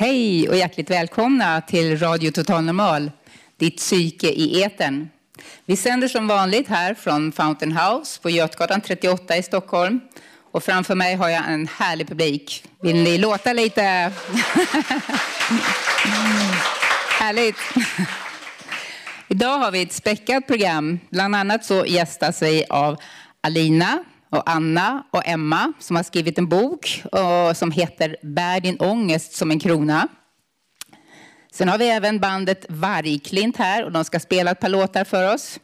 Hej och hjärtligt välkomna till Radio Total Normal, ditt psyke i eten. Vi sänder som vanligt här från Fountain House på Götgatan 38 i Stockholm. Och framför mig har jag en härlig publik. Vill ni låta lite? Härligt. Idag har vi ett späckat program. Bland annat så gästas vi av Alina och Anna och Emma som har skrivit en bok som heter Bär din ångest som en krona. Sen har vi även bandet Vargklint här och de ska spela ett par låtar för oss.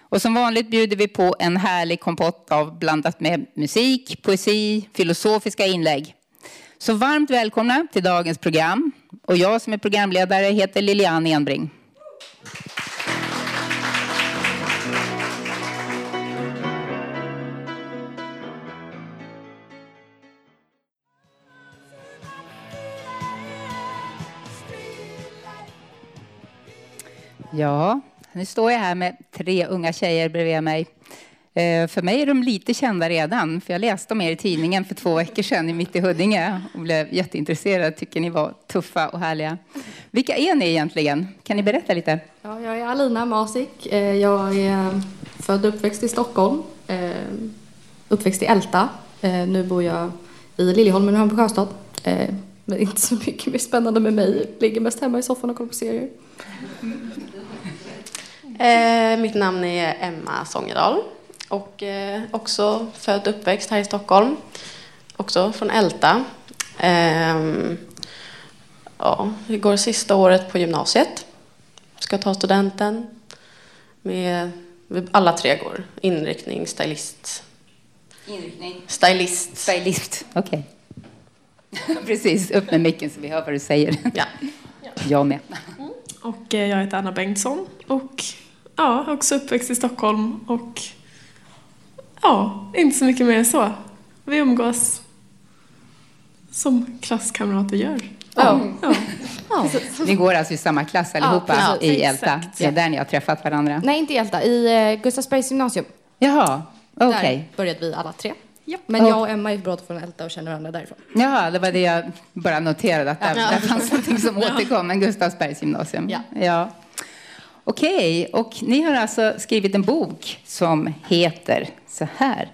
Och som vanligt bjuder vi på en härlig kompott av blandat med musik, poesi, filosofiska inlägg. Så varmt välkomna till dagens program. Och jag som är programledare heter Lilian Enbring. Ja, nu står jag här med tre unga tjejer bredvid mig. Eh, för mig är de lite kända redan, för jag läste om er i tidningen för två veckor sedan i Mitt i Huddinge och blev jätteintresserad. Tycker ni var tuffa och härliga. Vilka är ni egentligen? Kan ni berätta lite? Ja, jag är Alina Masik. Eh, jag är eh, född och uppväxt i Stockholm. Uppväxt i Älta. Nu bor jag i Liljeholmen och Hammarby Sjöstad. Men inte så mycket mer spännande med mig. Ligger mest hemma i soffan och kollar på serier. Eh, mitt namn är Emma Sångedal och eh, också född och uppväxt här i Stockholm. Också från Älta. Eh, ja, det går sista året på gymnasiet. Ska ta studenten. Med, alla tre går. Inriktning, stylist. Inriktning? Stylist. Stylist, okej. Okay. Precis, upp med micken så vi hör vad du säger. Ja. Jag med. Mm. Och eh, jag heter Anna Bengtsson och ja, också uppväxt i Stockholm och ja, inte så mycket mer än så. Vi umgås som klasskamrater gör. Ja. ja. ja. Ni går alltså i samma klass allihopa ja, i Älta? Det är där ni har träffat varandra? Nej, inte i Älta. I uh, Gustavsbergs gymnasium. Jaha, okej. Okay. Där började vi alla tre. Ja. Men jag och Emma är båda från Älta och känner varandra därifrån. Ja, det var det jag bara noterade, att där, ja. där fanns någonting som återkom, en Gustavsbergs gymnasium. Ja. ja. Okej, och ni har alltså skrivit en bok som heter så här.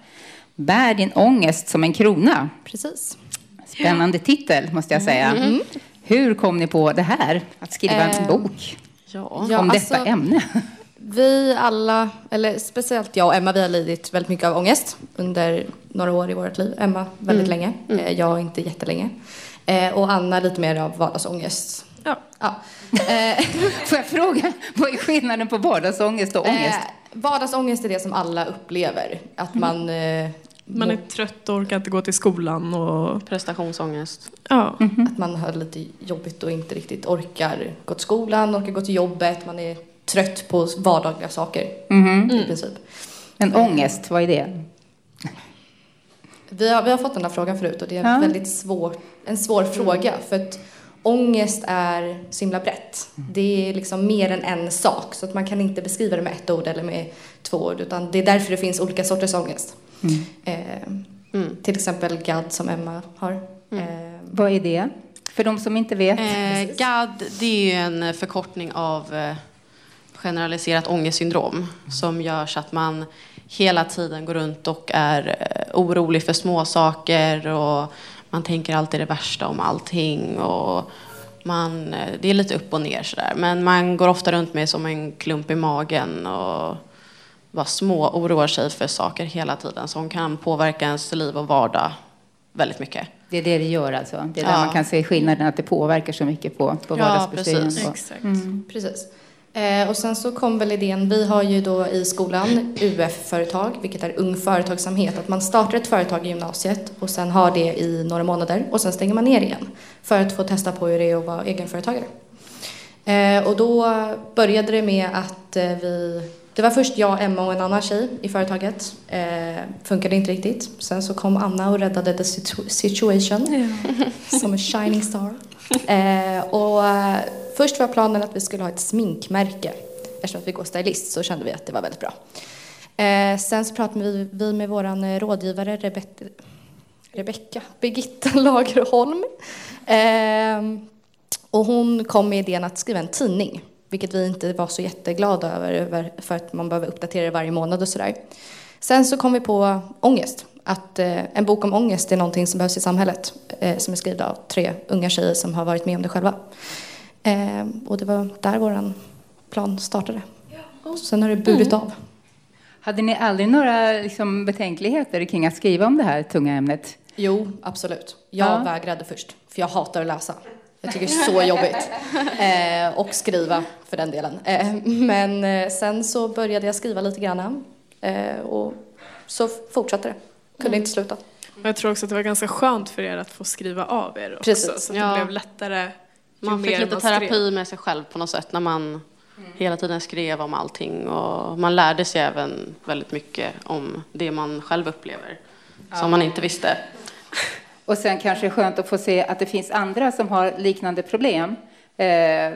Bär din ångest som en krona. Precis. Spännande titel, måste jag säga. Mm. Hur kom ni på det här, att skriva en eh, bok ja. om detta alltså, ämne? Vi alla, eller speciellt jag och Emma, vi har lidit väldigt mycket av ångest under några år i vårt liv. Emma väldigt mm. länge, mm. Eh, jag inte jättelänge. Eh, och Anna lite mer av vardagsångest. Ja. ja. Eh, Får jag fråga, vad är skillnaden på vardagsångest och ångest? Eh, vardagsångest är det som alla upplever. Att mm. man... Eh, man är trött och orkar inte gå till skolan och... Prestationsångest. Ja. Mm -hmm. Att man har lite jobbigt och inte riktigt orkar gå till skolan, orkar gå till jobbet. Man är trött på vardagliga saker. Mm -hmm. I princip. En ångest, vad är det? Vi har, vi har fått den här frågan förut och det är en ja. väldigt svår, en svår mm. fråga. För att ångest är så himla brett. Mm. Det är liksom mer än en sak. Så att man kan inte beskriva det med ett ord eller med två ord. Utan det är därför det finns olika sorters ångest. Mm. Eh, mm. Till exempel GAD som Emma har. Mm. Eh, Vad är det? För de som inte vet. Eh, GAD det är ju en förkortning av eh, generaliserat ångestsyndrom. Som gör så att man hela tiden går runt och är eh, orolig för små saker och man tänker alltid det värsta om allting. Och man, eh, det är lite upp och ner sådär. Men man går ofta runt med som en klump i magen och bara små oroar sig för saker hela tiden som kan påverka ens liv och vardag väldigt mycket. Det är det det gör alltså? Det är där ja. man kan se skillnaden, att det påverkar så mycket på, på vardagsbestyren? Ja, precis. Exakt. Mm. precis. Eh, och sen så kom väl idén, vi har ju då i skolan UF-företag, vilket är ung företagsamhet, att man startar ett företag i gymnasiet och sen har det i några månader och sen stänger man ner igen för att få testa på hur det är att vara egenföretagare. Eh, och då började det med att eh, vi det var först jag, Emma och en annan tjej i företaget. Eh, funkade inte riktigt. Sen så kom Anna och räddade the situ situation. Ja. Som en shining star. Eh, och eh, först var planen att vi skulle ha ett sminkmärke. Eftersom att vi går stylist så kände vi att det var väldigt bra. Eh, sen så pratade vi, vi med vår eh, rådgivare Rebecca, Rebecka, Birgitta Lagerholm. Eh, och hon kom med idén att skriva en tidning vilket vi inte var så jätteglada över för att man behöver uppdatera det varje månad och sådär. Sen så kom vi på ångest. Att eh, en bok om ångest är någonting som behövs i samhället. Eh, som är skriven av tre unga tjejer som har varit med om det själva. Eh, och det var där vår plan startade. Sen har det burit mm. av. Hade ni aldrig några liksom, betänkligheter kring att skriva om det här tunga ämnet? Jo, absolut. Jag ja. vägrade först, för jag hatar att läsa. Jag tycker det är så jobbigt. Eh, och skriva för den delen. Eh, men eh, sen så började jag skriva lite grann. Eh, och så fortsatte det. Kunde mm. inte sluta. Jag tror också att det var ganska skönt för er att få skriva av er också. Precis. Så att det blev lättare Man fick lite man terapi skrev. med sig själv på något sätt när man mm. hela tiden skrev om allting. Och man lärde sig även väldigt mycket om det man själv upplever. Ja. Som man inte visste. Och sen kanske det är skönt att få se att det finns andra som har liknande problem. Eh,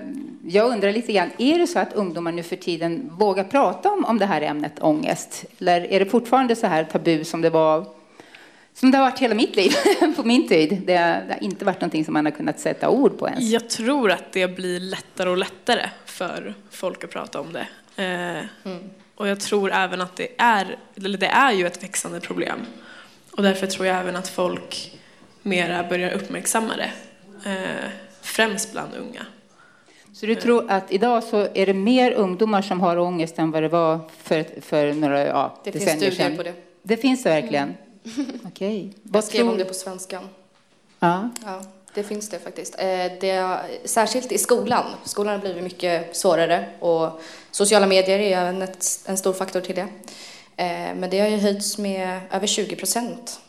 jag undrar lite grann, är det så att ungdomar nu för tiden vågar prata om, om det här ämnet ångest? Eller är det fortfarande så här tabu som det var som det har varit hela mitt liv, på min tid. Det, har inte varit någonting som man har kunnat sätta ord på ens. Jag tror att det blir lättare och lättare för folk att prata om det. Eh, mm. Och jag tror även att det är, eller det är ju ett växande problem. Och därför tror jag även att folk mera börjar uppmärksamma det, eh, främst bland unga. Så du tror att idag så är det mer ungdomar som har ångest än vad det var för, för några ja, det decennier sedan? Det finns studier på det. Det finns det verkligen? Mm. Okej. Okay. Jag skrev om det på svenskan. Ja. ja. Det finns det faktiskt. Eh, det, särskilt i skolan. Skolan har blivit mycket svårare och sociala medier är en, en stor faktor till det. Eh, men det har ju höjts med över 20 procent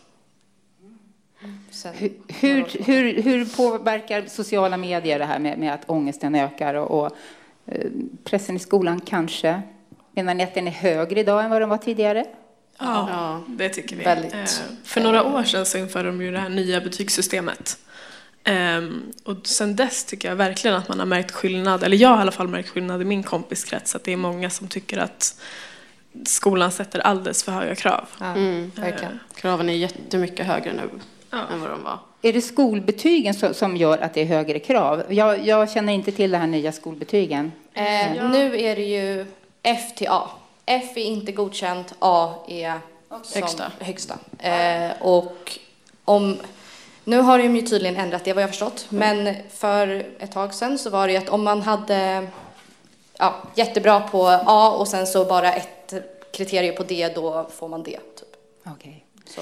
hur, hur, hur, hur, påverkar sociala medier det här med, med att ångesten ökar och, och eh, pressen i skolan kanske? Menar ni att den är högre idag än vad den var tidigare? Ja, ja det tycker vi. Väldigt. Eh, för några år sedan så införde de ju det här nya betygssystemet. Um, och sen dess tycker jag verkligen att man har märkt skillnad, eller jag har i alla fall märkt skillnad i min kompiskrets, att det är många som tycker att skolan sätter alldeles för höga krav. Ja, mm, verkligen. Uh, Kraven är jättemycket högre nu ja. än vad de var. Är det skolbetygen som gör att det är högre krav? Jag, jag känner inte till de här nya skolbetygen. Eh, ja. Nu är det ju F till A. F är inte godkänt, A är som högsta. högsta. Eh, och om, nu har de ju tydligen ändrat det vad jag förstått, men för ett tag sedan så var det ju att om man hade ja, jättebra på A och sen så bara ett kriterium på D, då får man D. Typ. Okay. Så.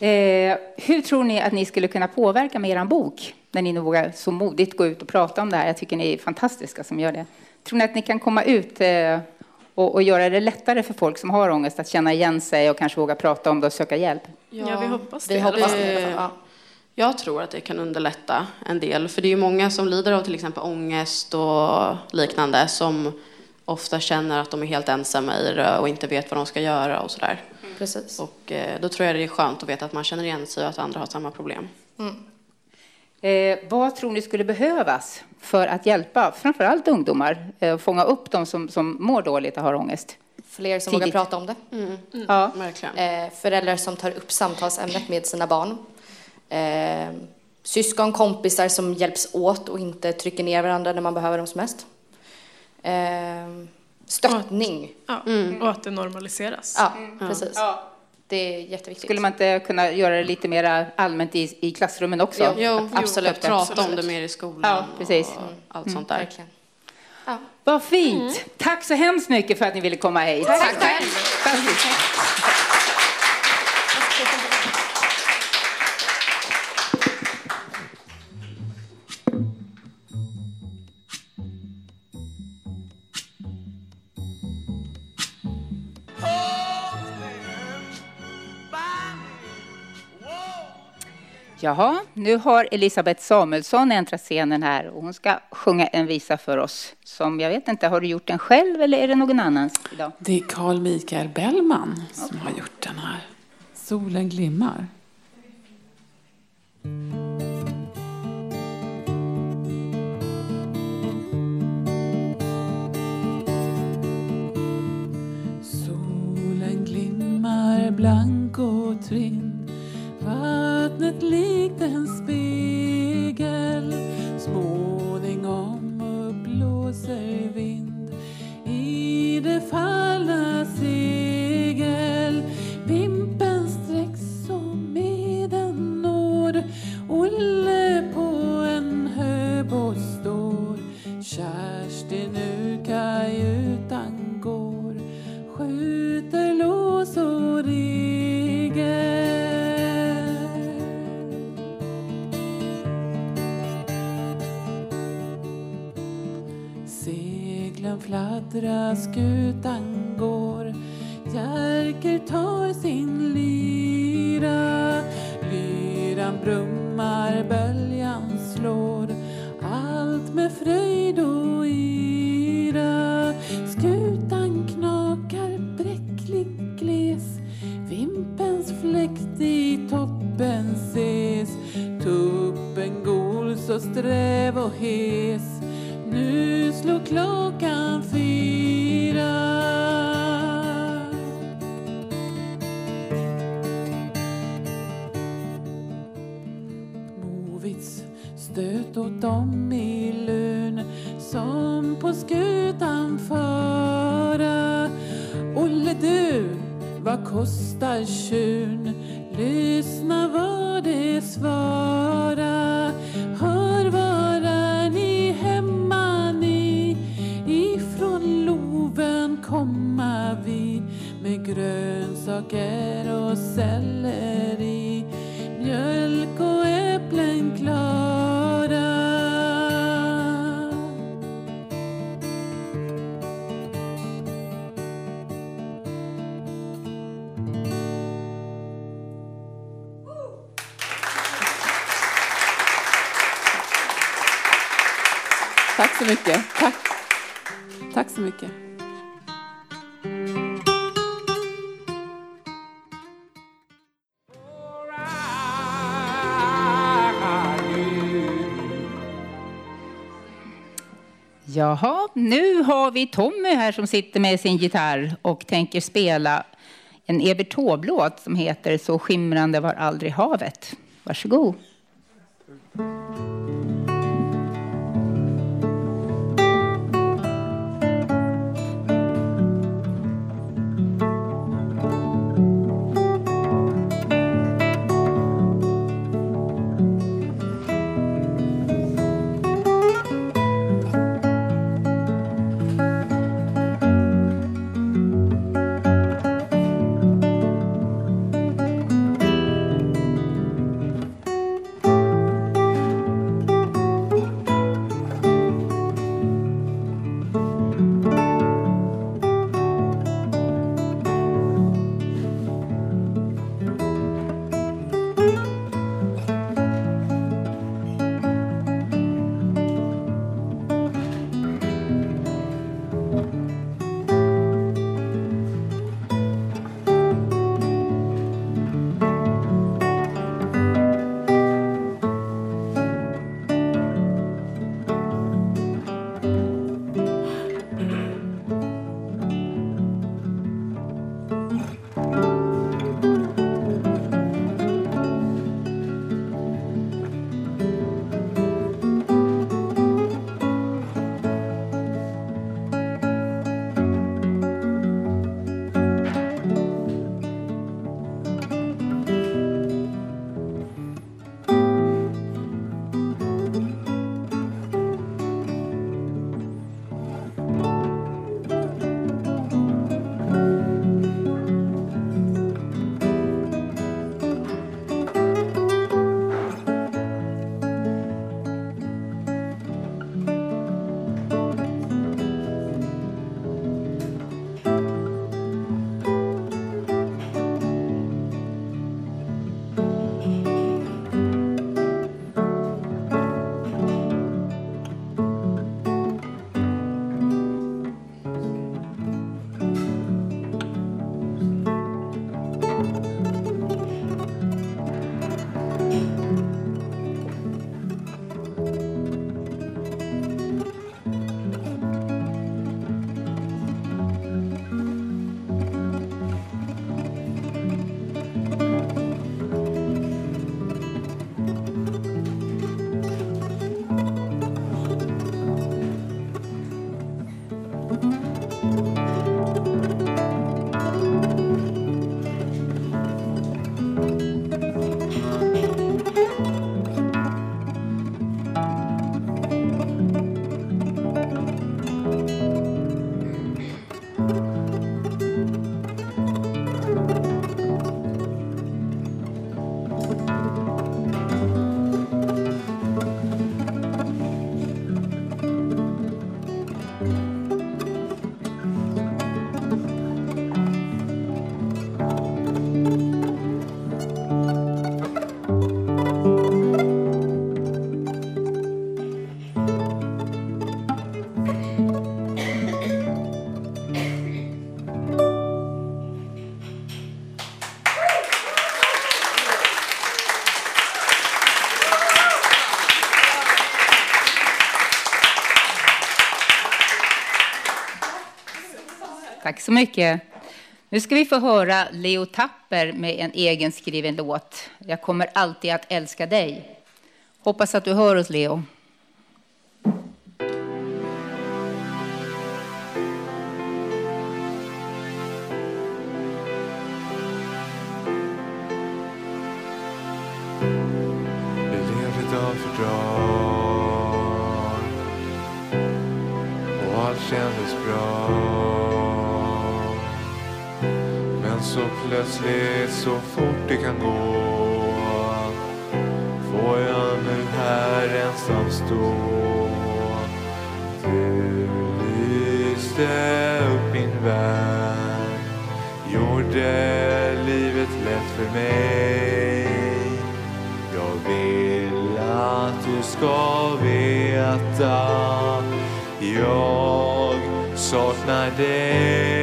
Eh, hur tror ni att ni skulle kunna påverka med er bok när ni nu vågar så modigt gå ut och prata om det här? Jag tycker ni är fantastiska som gör det. Tror ni att ni kan komma ut eh, och, och, göra det lättare för folk som har ångest att känna igen sig och kanske våga prata om det och söka hjälp? Ja, ja vi hoppas det. Vi hoppas det. Ja. Jag tror att det kan underlätta en del, för det är ju många som lider av till exempel ångest och liknande som ofta känner att de är helt ensamma i det och inte vet vad de ska göra och sådär. Precis. Och eh, då tror jag det är skönt att veta att man känner igen sig och att andra har samma problem. Mm. Eh, vad tror ni skulle behövas för att hjälpa framförallt ungdomar eh, fånga upp de som, som mår dåligt och har ångest? Fler som Tidigt. vågar prata om det. Mm. Mm. Ja. Verkligen. Eh, föräldrar som tar upp samtalsämnet med sina barn. Eh, syskon, kompisar som hjälps åt och inte trycker ner varandra när man behöver dem som mest. Eh, stöttning. Och att, ja, mm. och att det normaliseras. Ja, precis. Ja. Det är jätteviktigt. Skulle man inte kunna göra det lite mer allmänt i, i klassrummen också? Jo, jo absolut. Prata om det mer i skolan. Ja, precis. Och allt mm. sånt där. Verkligen. Ja. Vad fint! Mm. Tack så hemskt mycket för att ni ville komma hit. Tack, Tack själv! Jaha, nu har Elisabeth Samuelsson äntrat scenen här och hon ska sjunga en visa för oss. Som jag vet inte, har du gjort den själv eller är det någon annans idag? Det är Carl Mikael Bellman som okay. har gjort den här. Solen glimmar. Solen glimmar blank och trinn Vattnet likt en spegel. Småningom uppblåser vind i det fallna segel. Pimpen sträcks som med en nåd. Olle på en höbåt står Kerstin ur kajutan fladdra skutan gå Jaha, nu har vi Tommy här som sitter med sin gitarr och tänker spela en Evert Taube-låt som heter Så skimrande var aldrig havet. Varsågod. Så mycket. Nu ska vi få höra Leo Tapper med en egenskriven låt. Jag kommer alltid att älska dig. Hoppas att du hör oss, Leo. Så plötsligt, så fort det kan gå får jag nu här ensam stå. Du lyste upp min värld, gjorde livet lätt för mig. Jag vill att du ska veta jag saknar dig.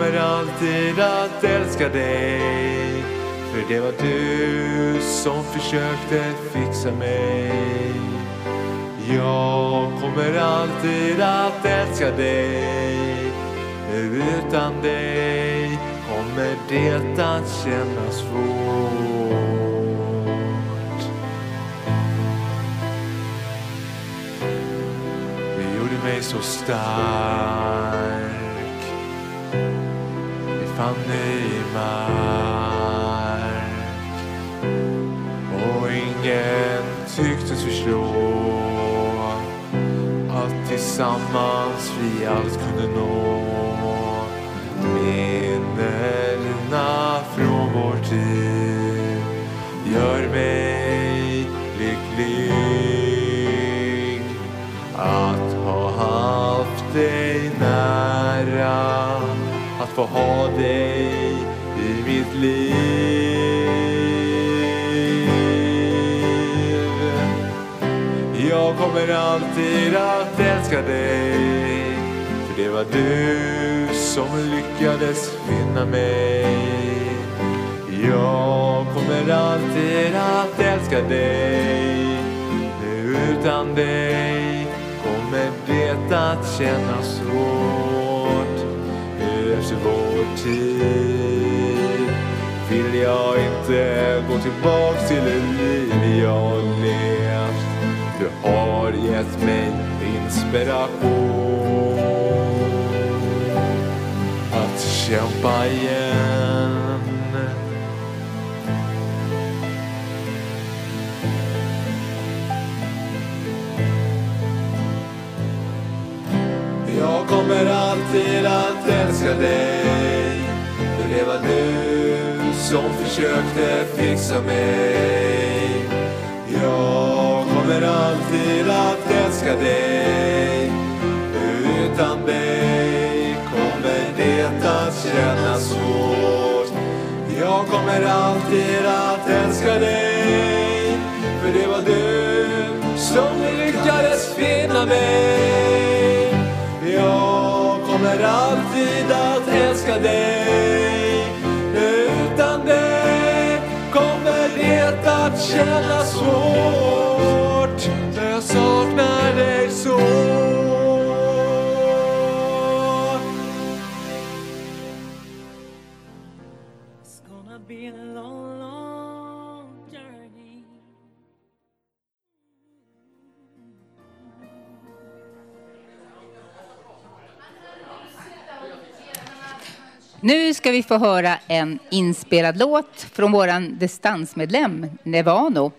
Kommer alltid att älska dig. För det var du som försökte fixa mig. Jag kommer alltid att älska dig. Utan dig kommer det att kännas svårt. Du gjorde mig så stark. Vi fann mark. Och ingen tycktes förstå att tillsammans vi allt kunde nå. Minnena från vår tid. Gör mig lycklig att ha haft dig nära att få ha dig i mitt liv. Jag kommer alltid att älska dig för det var du som lyckades finna mig. Jag kommer alltid att älska dig utan dig kommer det att kännas svårt vår tid. Vill jag inte gå tillbaks till det liv jag levt? Du har gett mig inspiration. Att kämpa igen. Kommer alltid att älska dig. För det var du som försökte fixa mig. Jag kommer alltid att älska dig. Utan dig kommer det att kännas svårt. Jag kommer alltid att älska dig. För det var du som lyckades finna mig kommer alltid att älska dig. Utan dig kommer det att kännas svårt. Jag saknar dig så. Nu ska vi få höra en inspelad låt från vår distansmedlem Nevano.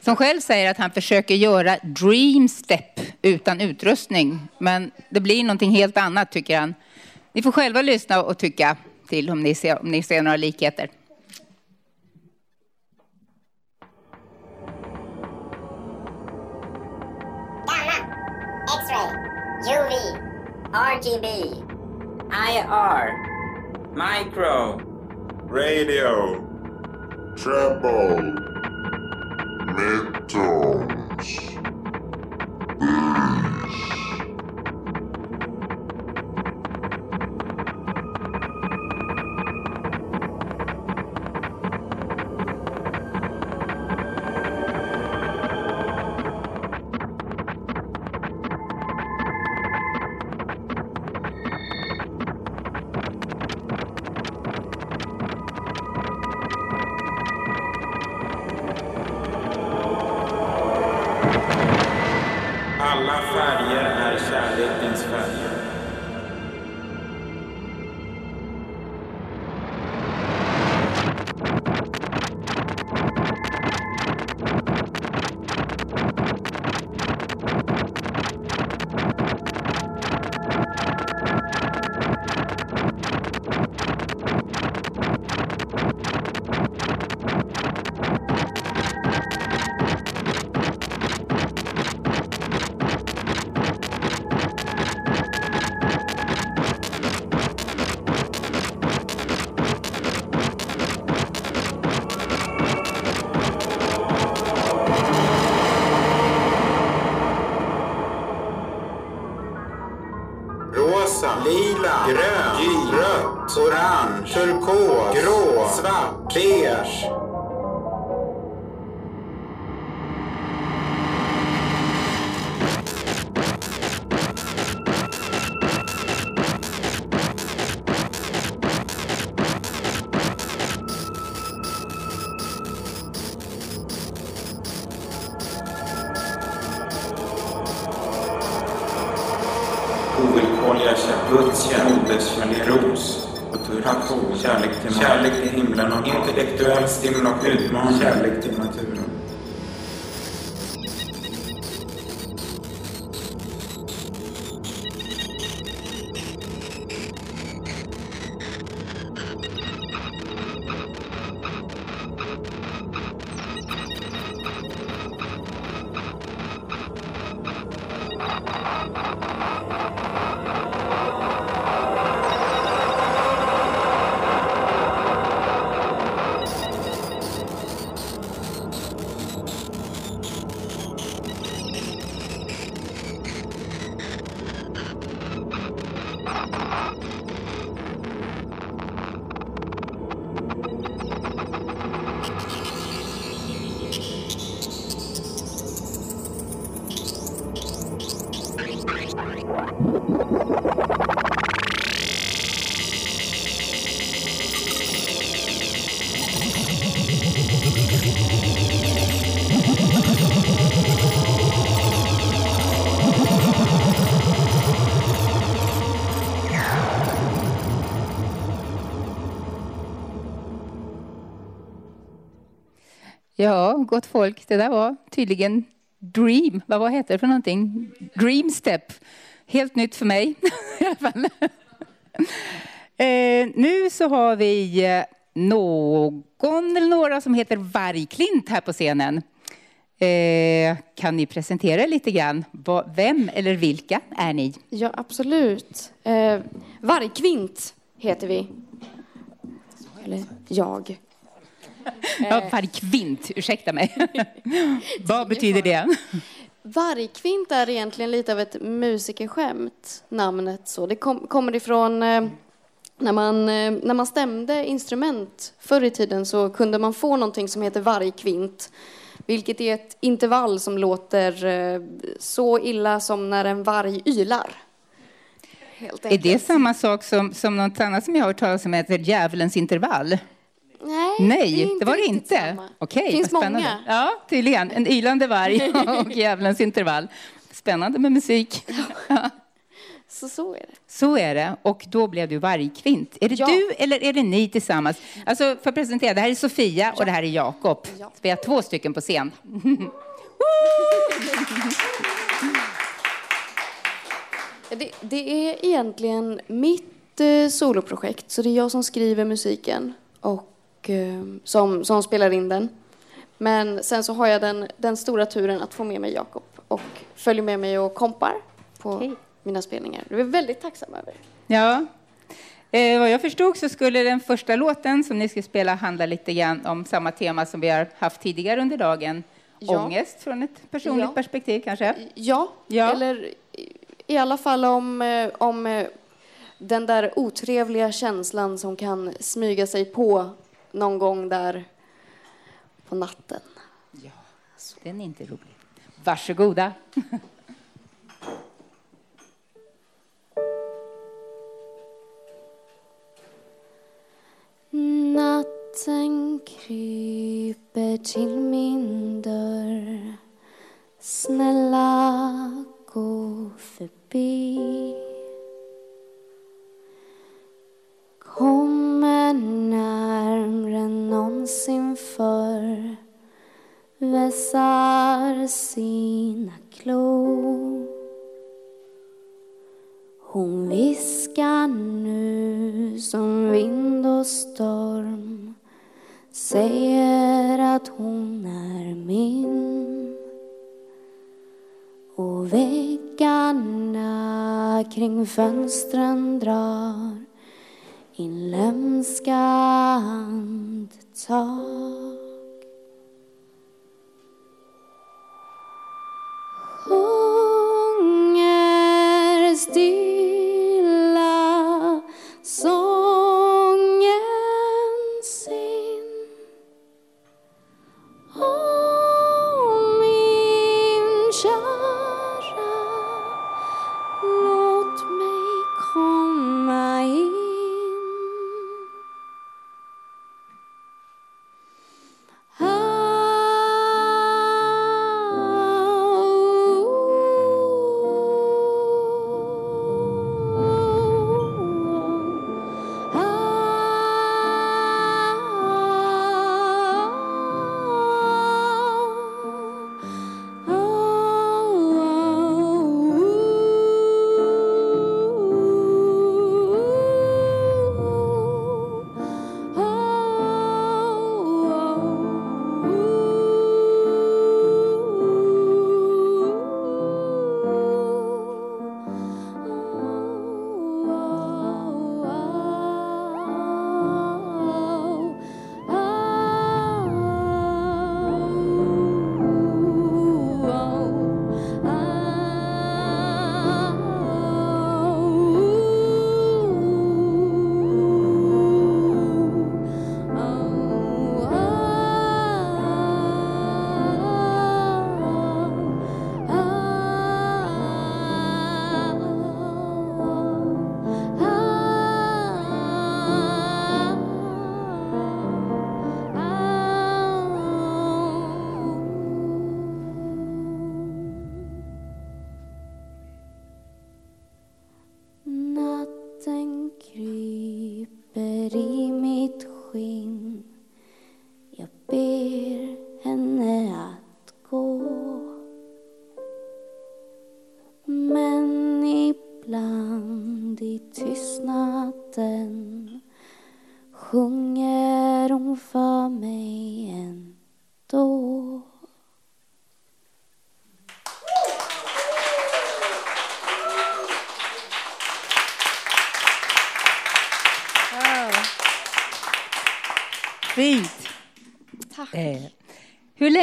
Som själv säger att han försöker göra Dream Step utan utrustning. Men det blir någonting helt annat tycker han. Ni får själva lyssna och tycka till om ni ser, om ni ser några likheter. X-ray, UV, RGB, IR micro, radio, treble, midtones, bass. Alla färger är kärlekens färger. Ja, gott folk, det där var tydligen Dream. Vad vad heter det för någonting? Dream Step. Helt nytt för mig i alla fall. Eh, nu så har vi eh, någon eller några som heter Vargklint här på scenen. Eh, kan ni presentera er lite grann? Va- Vem eller vilka är ni? Ja, absolut. Eh, Vargkvint heter vi. Eller jag. Ja, Vargkvint, ursäkta mig. Vad betyder det? Vargkvint är egentligen lite av ett musikerskämt, namnet så. Det kom, kommer ifrån eh, när, man, eh, när man stämde instrument förr i tiden så kunde man få någonting som heter vargkvint. Vilket är ett intervall som låter eh, så illa som när en varg ylar. Är det samma sak som, som något annat som jag har hört talas om heter djävulens intervall? Nej, det, det var det inte. Okej, Det finns spännande. många. Ja, tydligen. En ylande varg och djävulens intervall. Spännande med musik. Så, så är det. Så är det. Och då blev du vargkvint. Är det Ja. du eller är det ni tillsammans? Alltså, för presentera, det här är Sofia och det här är Jakob. Ja. Vi har två stycken på scen. Det, det är egentligen mitt eh, soloprojekt, så det är jag som skriver musiken och eh, som, som spelar in den. Men sen så har jag den, den stora turen att få med mig Jakob och följer med mig och kompar på Okej. mina spelningar. Det är jag väldigt tacksam över. Ja. Eh, vad jag förstod så skulle den första låten som ni ska spela handla lite grann om samma tema som vi har haft tidigare under dagen. Ja. Ångest från ett personligt Ja. perspektiv kanske? Ja, Ja. eller i, i alla fall om, eh, om eh, den där otrevliga känslan som kan smyga sig på någon gång där på natten. Den är inte rolig. Varsågoda. Natten kryper till min dörr Snälla gå förbi Kommer närmre än någonsin förr. Vässar sina klor. Hon viskar nu som vind och storm. Säger att hon är min. Och väggarna kring fönstren drar in lömska andetag. Sjunger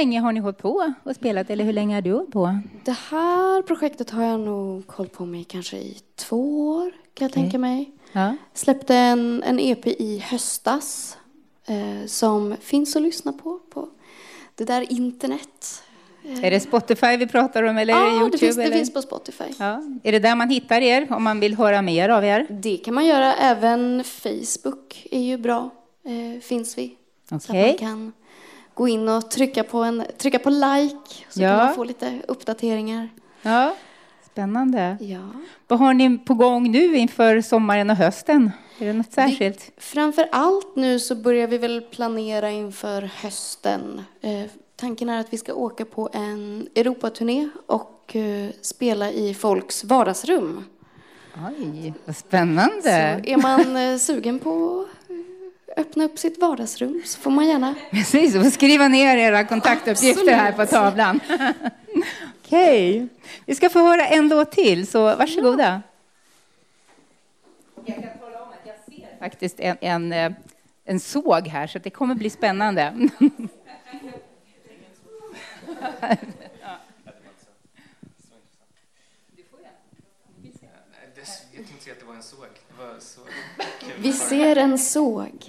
länge har ni hållit på och spelat, eller hur länge har du hållit på? Det här projektet har jag nog hållit på med kanske i två år, kan jag Okej. tänka mig. Ja. Släppte en, en EP i höstas eh, som finns att lyssna på på det där internet. Är det Spotify vi pratar om, eller är det Ja, Youtube? det finns, det eller? finns på Spotify. Ja. Är det där man hittar er, om man vill höra mer av er? Det kan man göra. Även Facebook är ju bra. Eh, finns vi. Så att Okej. man kan gå in och trycka på, en, trycka på like så Ja. kan man få lite uppdateringar. Ja, spännande. Ja. Vad har ni på gång nu inför sommaren och hösten? Är det något särskilt? Framför allt nu så börjar vi väl planera inför hösten. Eh, tanken är att vi ska åka på en Europaturné och eh, spela i folks vardagsrum. Oj, vad spännande. Så är man eh, sugen på öppna upp sitt vardagsrum så får man gärna Precis, och skriva ner era kontaktuppgifter här på Absolut. tavlan. Okej, vi ska få höra en låt till, så varsågoda. Jag kan tala om att jag ser faktiskt en, en, eh, en såg här, så det kommer bli spännande. Vi ser en såg.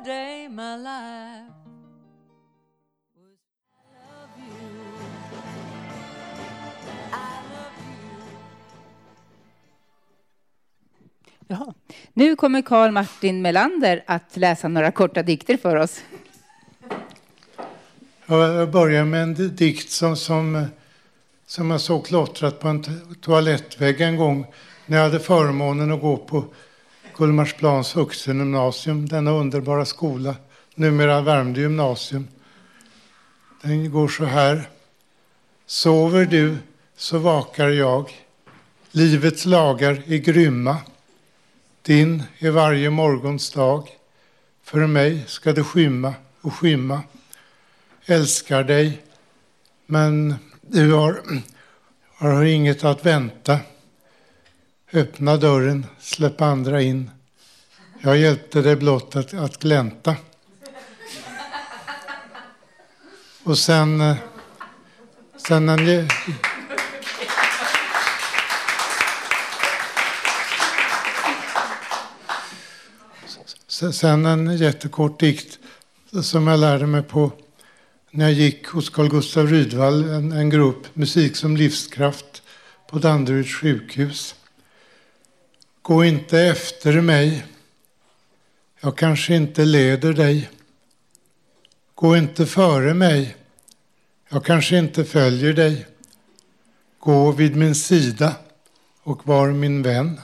Yesterday, my life. Jaha. Nu kommer Karl Martin Melander att läsa några korta dikter för oss. Jag börjar med en dikt som, som, som jag såg klottrat på en toalettvägg en gång när jag hade förmånen att gå på Gullmarsplans vuxengymnasium, denna underbara skola, numera Värmdö gymnasium. Den går så här. Sover du så vakar jag. Livets lagar är grymma. Din är varje morgons dag. För mig ska det skymma och skymma. Älskar dig, men du har, har inget att vänta. Öppna dörren, släpp andra in. Jag hjälpte dig blott att, att glänta. Och sen, eh, sen en, Sen en jättekort dikt som jag lärde mig på när jag gick hos Carl Gustav Rydvall, en, en grupp Musik som livskraft på Danderyds sjukhus. Gå inte efter mig. Jag kanske inte leder dig. Gå inte före mig. Jag kanske inte följer dig. Gå vid min sida och var min vän.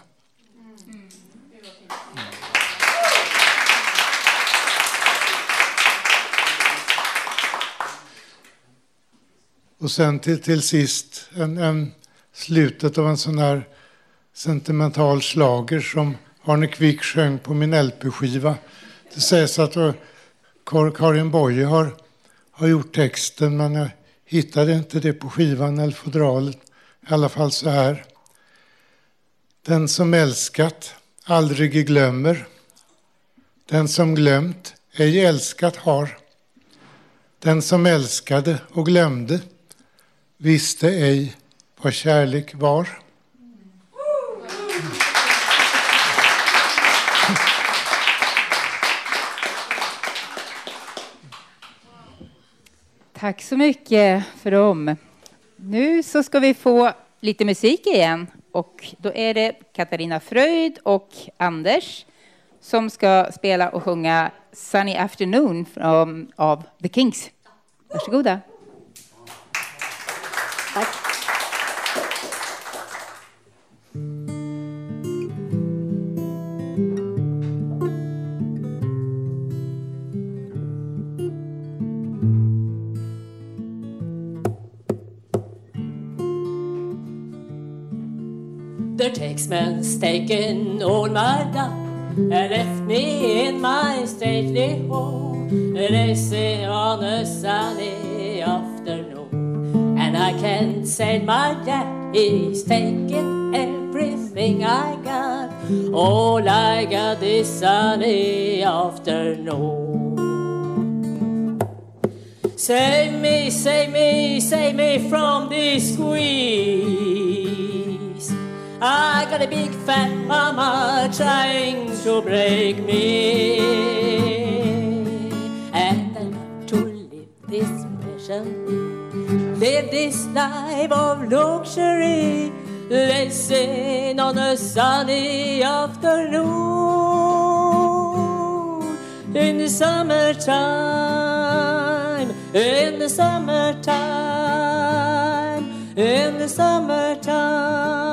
Och sen till, till sist en, en slutet av en sån här sentimental slager som Arne Kvick sjöng på min LP-skiva. Det sägs att eh, Karin Boye har, har gjort texten men jag hittade inte det på skivan eller fodralet. I alla fall så här. Den som älskat aldrig glömmer. Den som glömt ej älskat har. Den som älskade och glömde visste ej vad kärlek var. Tack så mycket för dem. Nu så ska vi få lite musik igen. Och då är det Katarina Fröjd och Anders som ska spela och sjunga Sunny Afternoon av The Kings. Varsågoda. The taxman's taken all my dough and left me in my stately home, lazy on a sunny afternoon. And I can't say my dad, he's taken everything I got. All I got is sunny afternoon. Save me, save me, save me from this squeeze. I got a big fat mama trying to break me. And I to live this mission, live this life of luxury. Listen on a sunny afternoon in the summertime, in the summertime, in the summertime.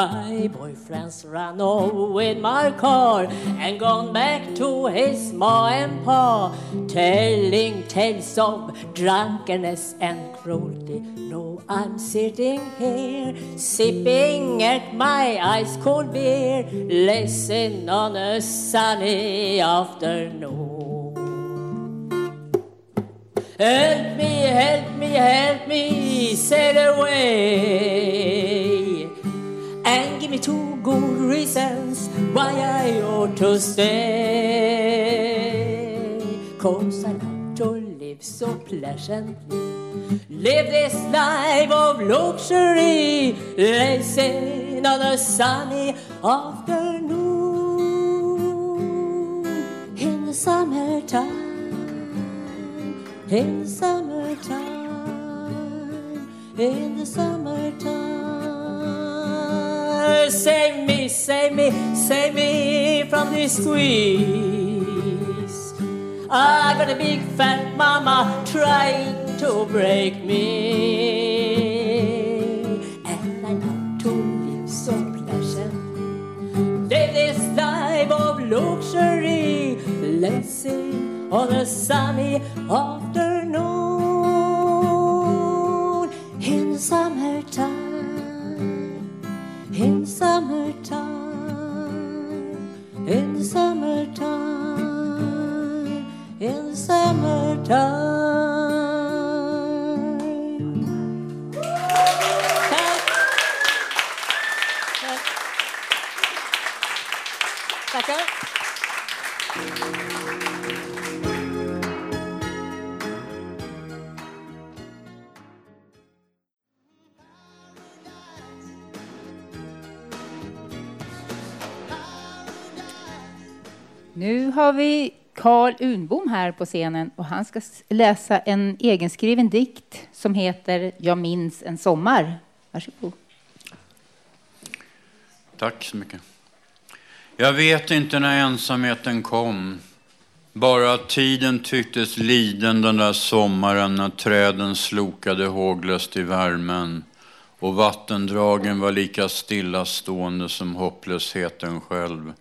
My boyfriend's run off with my car and gone back to his ma and pa, telling tales of drunkenness and cruelty. No, I'm sitting here sipping at my ice cold beer, listen on a sunny afternoon. Help me, help me, help me sail away. Two good reasons why I ought to stay. Cause I love to live so pleasantly. Live this life of luxury. Listen on a sunny afternoon. In the summertime, in the summertime, in the summertime. Save me, save me, save me from this squeeze. I got a big fat mama trying to break me. And I know to live so pleasant. Live this life of luxury, lazy on a sunny afternoon. In summertime, summertime, in the summertime, in the summertime. Har vi Carl Unbom här på scenen och han ska läsa en egenskriven dikt som heter Jag minns en sommar. Varsågod. Tack så mycket. Jag vet inte när ensamheten kom. Bara att tiden tycktes liden den där sommaren när träden slokade håglöst i värmen och vattendragen var lika stillastående som hopplösheten själv.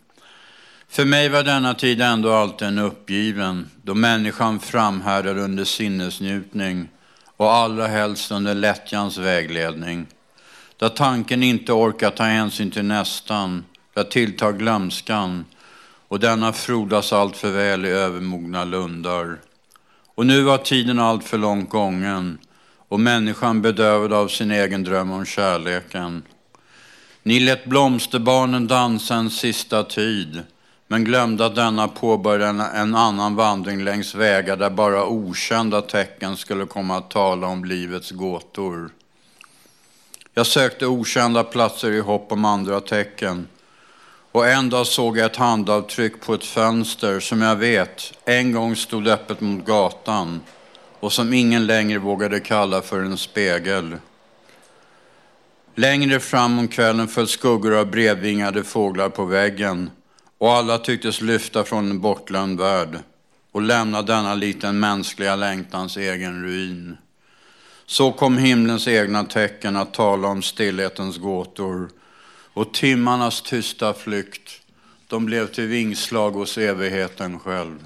För mig var denna tid ändå alltid en uppgiven, då människan framhärdar under sinnesnjutning och allra helst under lättjans vägledning. Där tanken inte orkar ta hänsyn till nästan, där tilltar glömskan och denna frodas allt för väl i övermogna lundar. Och nu var tiden allt för långt gången och människan bedövad av sin egen dröm om kärleken. Ni lät blomsterbarnen dansa en sista tid men glömde att denna påbörjade en, annan vandring längs vägar där bara okända tecken skulle komma att tala om livets gåtor. Jag sökte okända platser i hopp om andra tecken. Och en dag såg jag ett handavtryck på ett fönster som jag vet en gång stod öppet mot gatan och som ingen längre vågade kalla för en spegel. Längre fram om kvällen föll skuggor av brevvingade fåglar på väggen och alla tycktes lyfta från en bortglömd värld och lämna denna liten mänskliga längtans egen ruin. Så kom himlens egna tecken att tala om stillhetens gåtor och timmarnas tysta flykt, de blev till vingslag hos evigheten själv.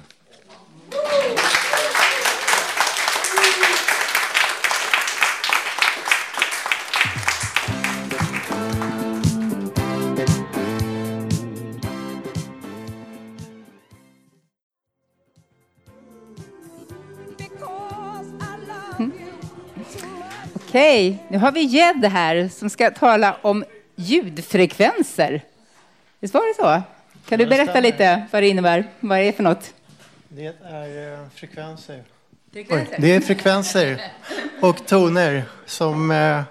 Okej, nu har vi Jed här som ska tala om ljudfrekvenser. Visst var det så? Kan du berätta lite vad det innebär? Vad är det för något? Det är eh, frekvenser. Frekvenser? Oj, det är frekvenser och toner som eh,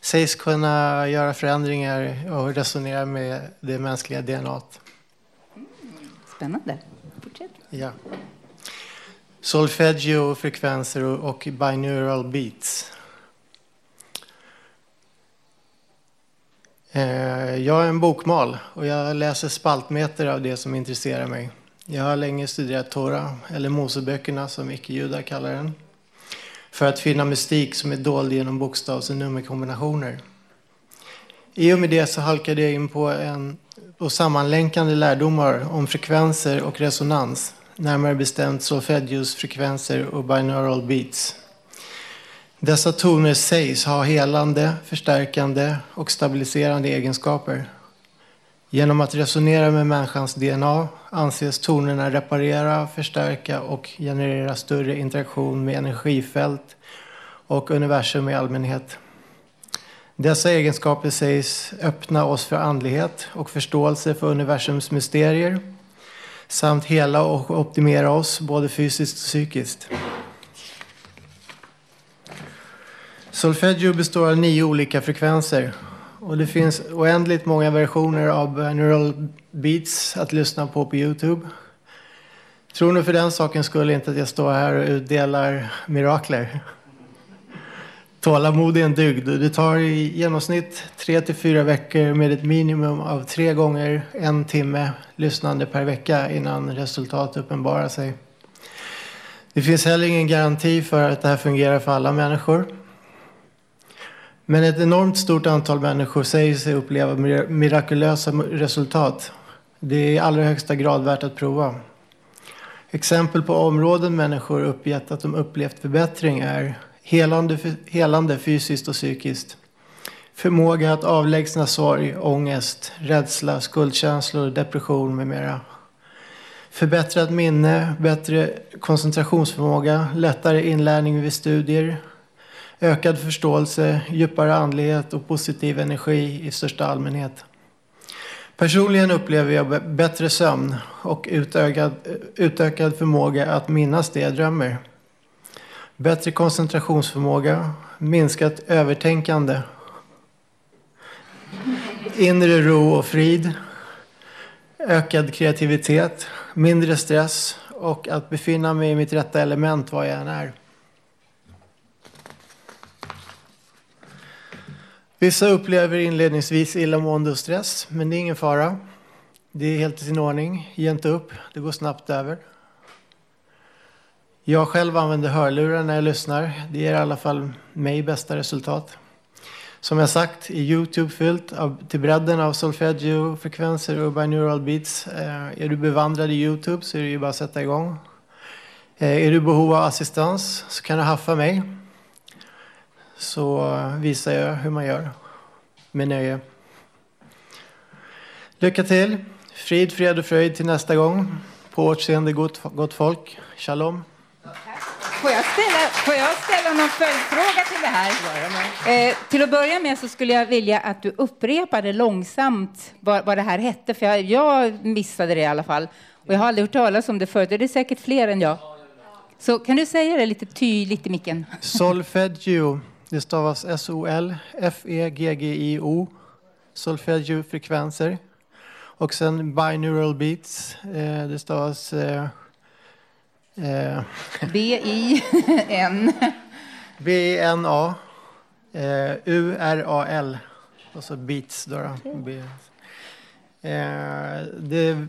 sägs kunna göra förändringar och resonera med det mänskliga DNA. Spännande. Fortsätt. Ja. Solfeggio, frekvenser och binaural beats. Eh, jag är en bokmal och jag läser spaltmeter av det som intresserar mig. Jag har länge studerat Torah, eller Moseböckerna som icke-judar kallar den, för att finna mystik som är dold genom bokstavs och nummerkombinationer. I och med det så halkade jag in på, en, på sammanlänkande lärdomar om frekvenser och resonans, närmare bestämt solfeggios frekvenser och binaural beats. Dessa toner sägs ha helande, förstärkande och stabiliserande egenskaper. Genom att resonera med människans DNA anses tonerna reparera, förstärka och generera större interaktion med energifält och universum i allmänhet. Dessa egenskaper sägs öppna oss för andlighet och förståelse för universums mysterier samt hela och optimera oss både fysiskt och psykiskt. Solfeggio består av nio olika frekvenser och det finns oändligt många versioner av eh, binaural beats att lyssna på på Youtube. Tror ni för den sakens skull inte att jag står här och utdelar mirakler? Tålamod är en dygd. Det tar i genomsnitt tre till fyra veckor med ett minimum av tre gånger en timme lyssnande per vecka innan resultat uppenbarar sig. Det finns heller ingen garanti för att det här fungerar för alla människor. Men ett enormt stort antal människor säger sig uppleva mirakulösa resultat. Det är i allra högsta grad värt att prova. Exempel på områden människor uppgett att de upplevt förbättring är helande, helande fysiskt och psykiskt. Förmåga att avlägsna sorg, ångest, rädsla, skuldkänslor, depression med mera. Förbättrat minne, bättre koncentrationsförmåga, lättare inlärning vid studier, ökad förståelse, djupare andlighet och positiv energi i största allmänhet. Personligen upplever jag bättre sömn och utökad, utökad förmåga att minnas det jag drömmer. Bättre koncentrationsförmåga, minskat övertänkande, inre ro och frid, ökad kreativitet, mindre stress och att befinna mig i mitt rätta element var jag än är. Vissa upplever inledningsvis illamående och stress, men det är ingen fara. Det är helt i sin ordning. Ge inte upp, det går snabbt över. Jag själv använder hörlurar när jag lyssnar. Det ger i alla fall mig bästa resultat. Som jag sagt är Youtube fyllt av, till bredden av solfeggio, frekvenser och binaural beats. Eh, är du bevandrad i Youtube så är det ju bara att sätta igång. Eh, är du i behov av assistans så kan du haffa mig. Så visar jag hur man gör med nöje. Lycka till! Frid, fred och fröjd till nästa gång. På återseende gott, gott folk. Shalom! Får jag ställa, får jag ställa någon följdfråga till det här? Eh, till att börja med så skulle jag vilja att du upprepade långsamt vad, vad det här hette, för jag, jag missade det i alla fall. Och jag har aldrig hört talas om det förut, det är säkert fler än jag. Så kan du säga det lite tydligt i micken? Solfeggio, det stavas S-O-L-F-E-G-G-I-O. Solfeggio-frekvenser. Och sen binaural beats, eh, det stavas eh, Eh. B-I-N. B-I-N-A. Eh, U-R-A-L. Och så Beats då. då. B. Eh, det,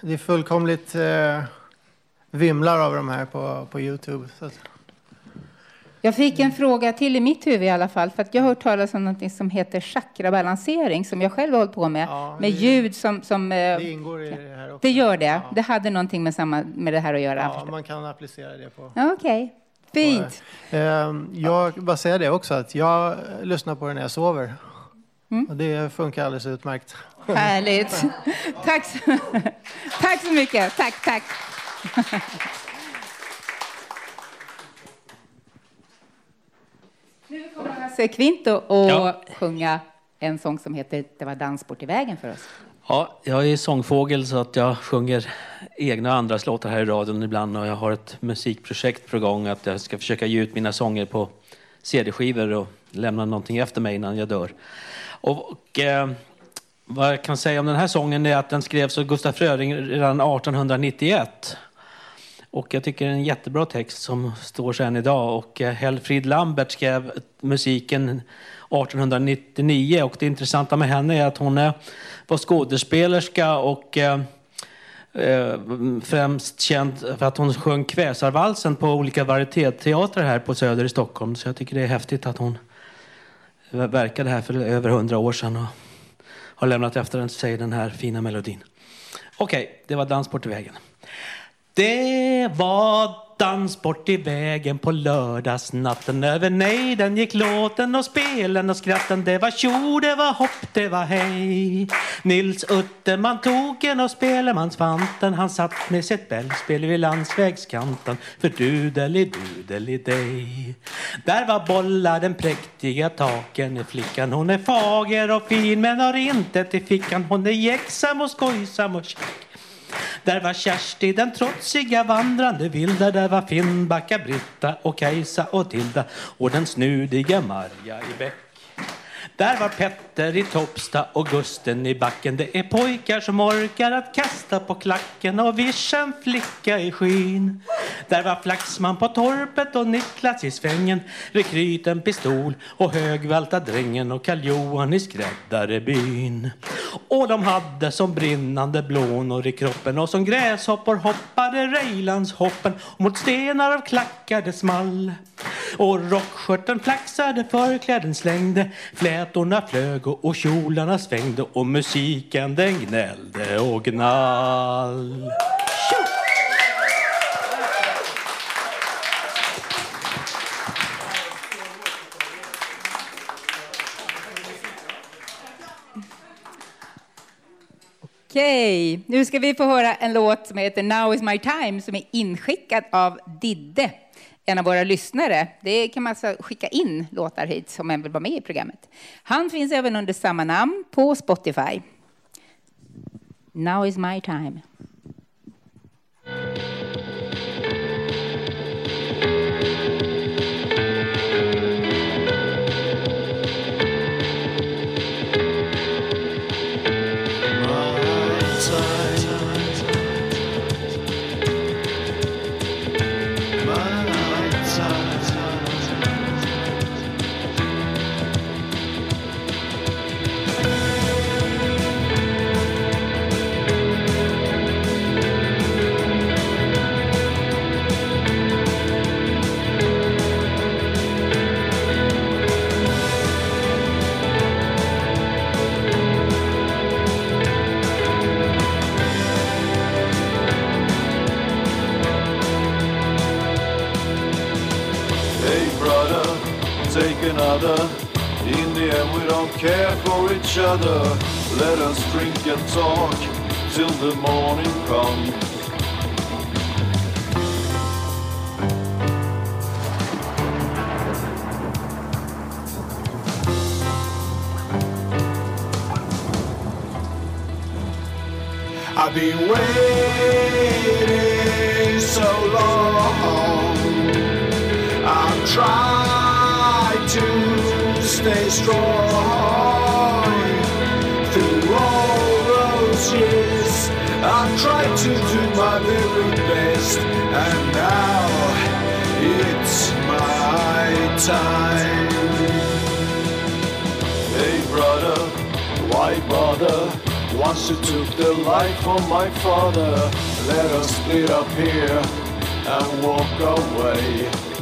det är fullkomligt eh, vimlar av de här på, på Youtube. Så. Jag fick en fråga till i mitt huvud i alla fall, för att jag har hört talas om något som heter chakrabalansering, som jag själv har hållit på med, ja, med ljud som... som eh, det ingår i det här också. Det gör det? Ja. Det hade någonting med, samma, med det här att göra? Ja, man kan applicera det på... Okej, okay. fint. Ehm, jag bara säga det också, att jag lyssnar på det när jag sover. Mm. Och det funkar alldeles utmärkt. Härligt. tack, så, tack så mycket. Tack, tack. Nu kommer Hasse Kvinto och ja. sjunga en sång som heter Det var danssport i vägen för oss. Ja, jag är sångfågel så att jag sjunger egna och andras låtar här i radion ibland och jag har ett musikprojekt på gång att jag ska försöka ge ut mina sånger på CD-skivor och lämna någonting efter mig innan jag dör. Och, och eh, vad jag kan säga om den här sången är att den skrevs av Gustaf Fröding redan 1891. Och jag tycker det är en jättebra text som står sig än idag. Och eh, Helfrid Lambert skrev musiken 1899 och det intressanta med henne är att hon var skådespelerska och eh, eh, främst känd för att hon sjöng kväsarvalsen på olika varietéteatrar här på Söder i Stockholm. Så jag tycker det är häftigt att hon verkade här för över hundra år sedan och har lämnat efter sig den här fina melodin. Okej, okay, det var Dans bort i vägen. Det var dans bort i vägen på lördagsnatten. Över nejden gick låten och spelen och skratten. Det var tjo, det var hopp, det var hej. Nils Utterman tog en och spelemansfanten. Han satt med sitt bällspel vid landsvägskanten. För dudeli-dudeli-dej. Där var bollar den präktiga taken i flickan. Hon är fager och fin men har inte till fickan. Hon är jäxsam och skojsam och käck. Där var Kersti den trotsiga vandrande vilda. Där var Finnbacka, Britta och Kajsa och Tilda och den snudiga Marja i bäck. Där var Petter i Toppsta och Gusten i backen. Det är pojkar som orkar att kasta på klacken och vischa en flicka i skyn. Där var Flaxman på torpet och Niklas i svängen. Rekryten pistol och högvälta drängen och Karl-Johan i skräddarebyn Och de hade som brinnande blånor i kroppen och som gräshoppor hoppade Rejlandshoppen och mot stenar av klackar det small. Och rockskörten flaxade, förkläden slängde, flätorna flög och, och kjolarna svängde och musiken den gnällde och gnall. Okej, nu ska vi få höra en låt som heter Now is my time som är inskickad av Didde, en av våra lyssnare. Det kan man alltså skicka in låtar hit som en vill vara med i programmet. Han finns även under samma namn på Spotify. Now is my time. Another. In the end we don't care for each other. Let us drink and talk till the morning comes. I've been waiting so long. I've tried to stay strong through all those years. I've tried to do my very best, and now it's my time. Hey, brother, why bother? Once you took the life from my father, let us split up here and walk away.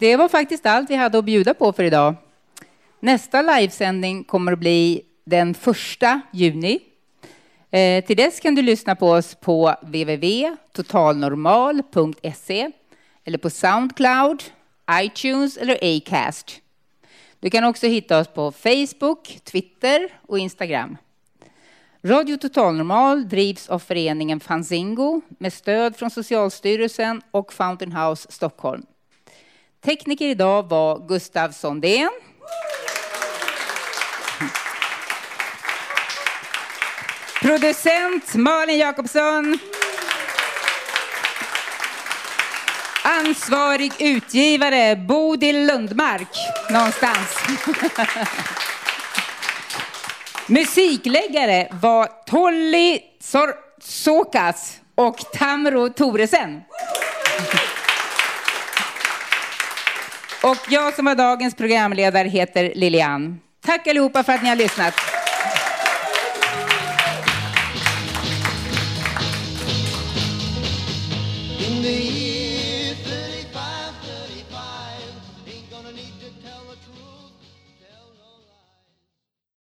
Det var faktiskt allt vi hade att bjuda på för idag. Nästa livesändning kommer att bli den 1 juni. Eh, till dess kan du lyssna på oss på www.totalnormal.se eller på Soundcloud, iTunes eller Acast. Du kan också hitta oss på Facebook, Twitter och Instagram. Radio Totalnormal drivs av föreningen Fanzingo med stöd från Socialstyrelsen och Fountain House Stockholm. Tekniker idag var Gustav Sondén. Producent Malin Jakobsson. Ansvarig utgivare Bodil Lundmark, någonstans. Musikläggare var Tolly Sor Sokas och Tamro Toresen. Och jag som var dagens programledare heter Lilian. Tack allihopa för att ni har lyssnat.